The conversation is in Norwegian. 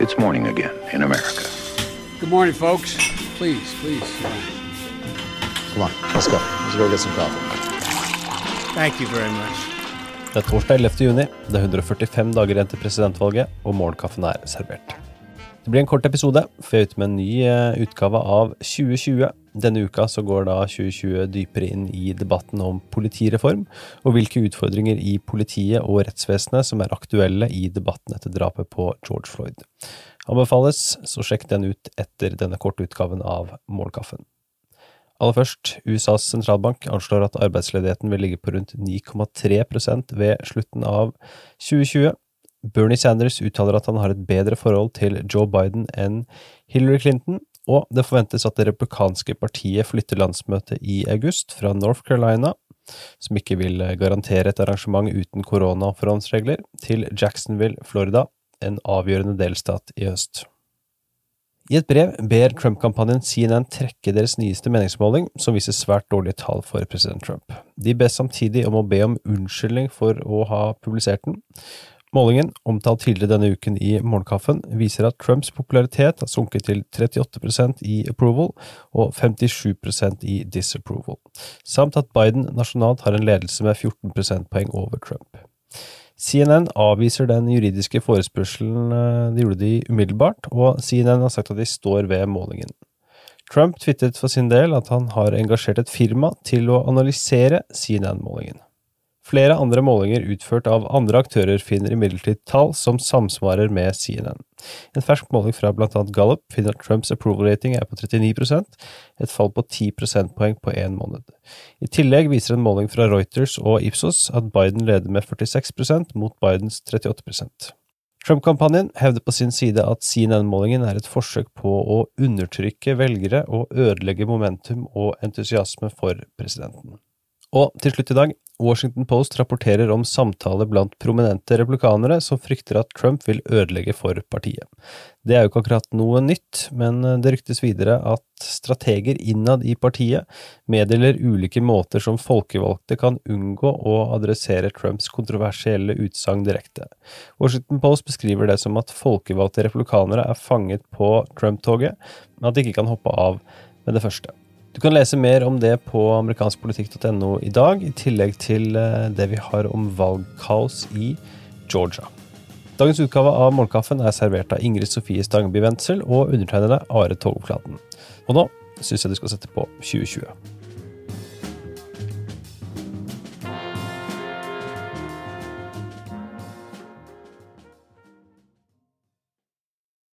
It's morning again in America. Good morning, folks. Please, please. Come on, let's go. Let's go get some coffee. Thank you very much. Det er torsdag 11. juni, det er 145 dager igjen til presidentvalget, og morgenkaffen er servert. Det blir en kort episode, for jeg er ute med en ny eh, utgave av 2020. Denne uka så går da 2020 dypere inn i debatten om politireform, og hvilke utfordringer i politiet og rettsvesenet som er aktuelle i debatten etter drapet på George Floyd. Anbefales, så sjekk den ut etter denne korte utgaven av Målkaffen. Aller først, USAs sentralbank anslår at arbeidsledigheten vil ligge på rundt 9,3% ved slutten av 2020. Bernie Sanders uttaler at han har et bedre forhold til Joe Biden enn Hillary Clinton, og det forventes at det republikanske partiet flytter landsmøtet i august fra North Carolina, som ikke vil garantere et arrangement uten koronaforhåndsregler, til Jacksonville, Florida, en avgjørende delstat i høst. I et brev ber Trump-kampanjen CNN trekke deres nyeste meningsmåling, som viser svært dårlige tall for president Trump. De ber samtidig om å be om unnskyldning for å ha publisert den. Målingen, omtalt tidligere denne uken i Morgenkaffen, viser at Trumps popularitet har sunket til 38% i approval og 57% i disapproval, samt at Biden nasjonalt har en ledelse med 14 prosentpoeng over Trump. CNN avviser den juridiske forespørselen, de gjorde de umiddelbart, og CNN har sagt at de står ved målingen. Trump tvitret for sin del at han har engasjert et firma til å analysere CNN-målingen. Flere andre målinger utført av andre aktører finner imidlertid tall som samsvarer med CNN. En fersk måling fra annet Gallup finner at Trumps approval rating er på 39% et fall på 10 prosentpoeng på én måned. I tillegg viser en måling fra Reuters og Ipsos at Biden leder med 46% mot Bidens 38% Trump-kampanjen hevder på sin side at CNN-målingen er et forsøk på å undertrykke velgere og ødelegge momentum og entusiasme for presidenten. Og til slutt i dag, Washington Post rapporterer om samtaler blant prominente replikanere som frykter at Trump vil ødelegge for partiet. Det er jo ikke akkurat noe nytt, men det ryktes videre at strateger innad i partiet meddeler ulike måter som folkevalgte kan unngå å adressere Trumps kontroversielle utsagn direkte. Washington Post beskriver det som at folkevalgte replikanere er fanget på Trump-toget, men at de ikke kan hoppe av med det første. Du kan lese mer om det på amerikanskpolitikk.no i dag, i tillegg til eh, det vi har om valgkaos i Georgia. Dagens utgave av Morgenkaffen er servert av Ingrid Sofie Stangeby Wendsel og undertegnede Are Togflaten. Og nå syns jeg du skal sette på 2020.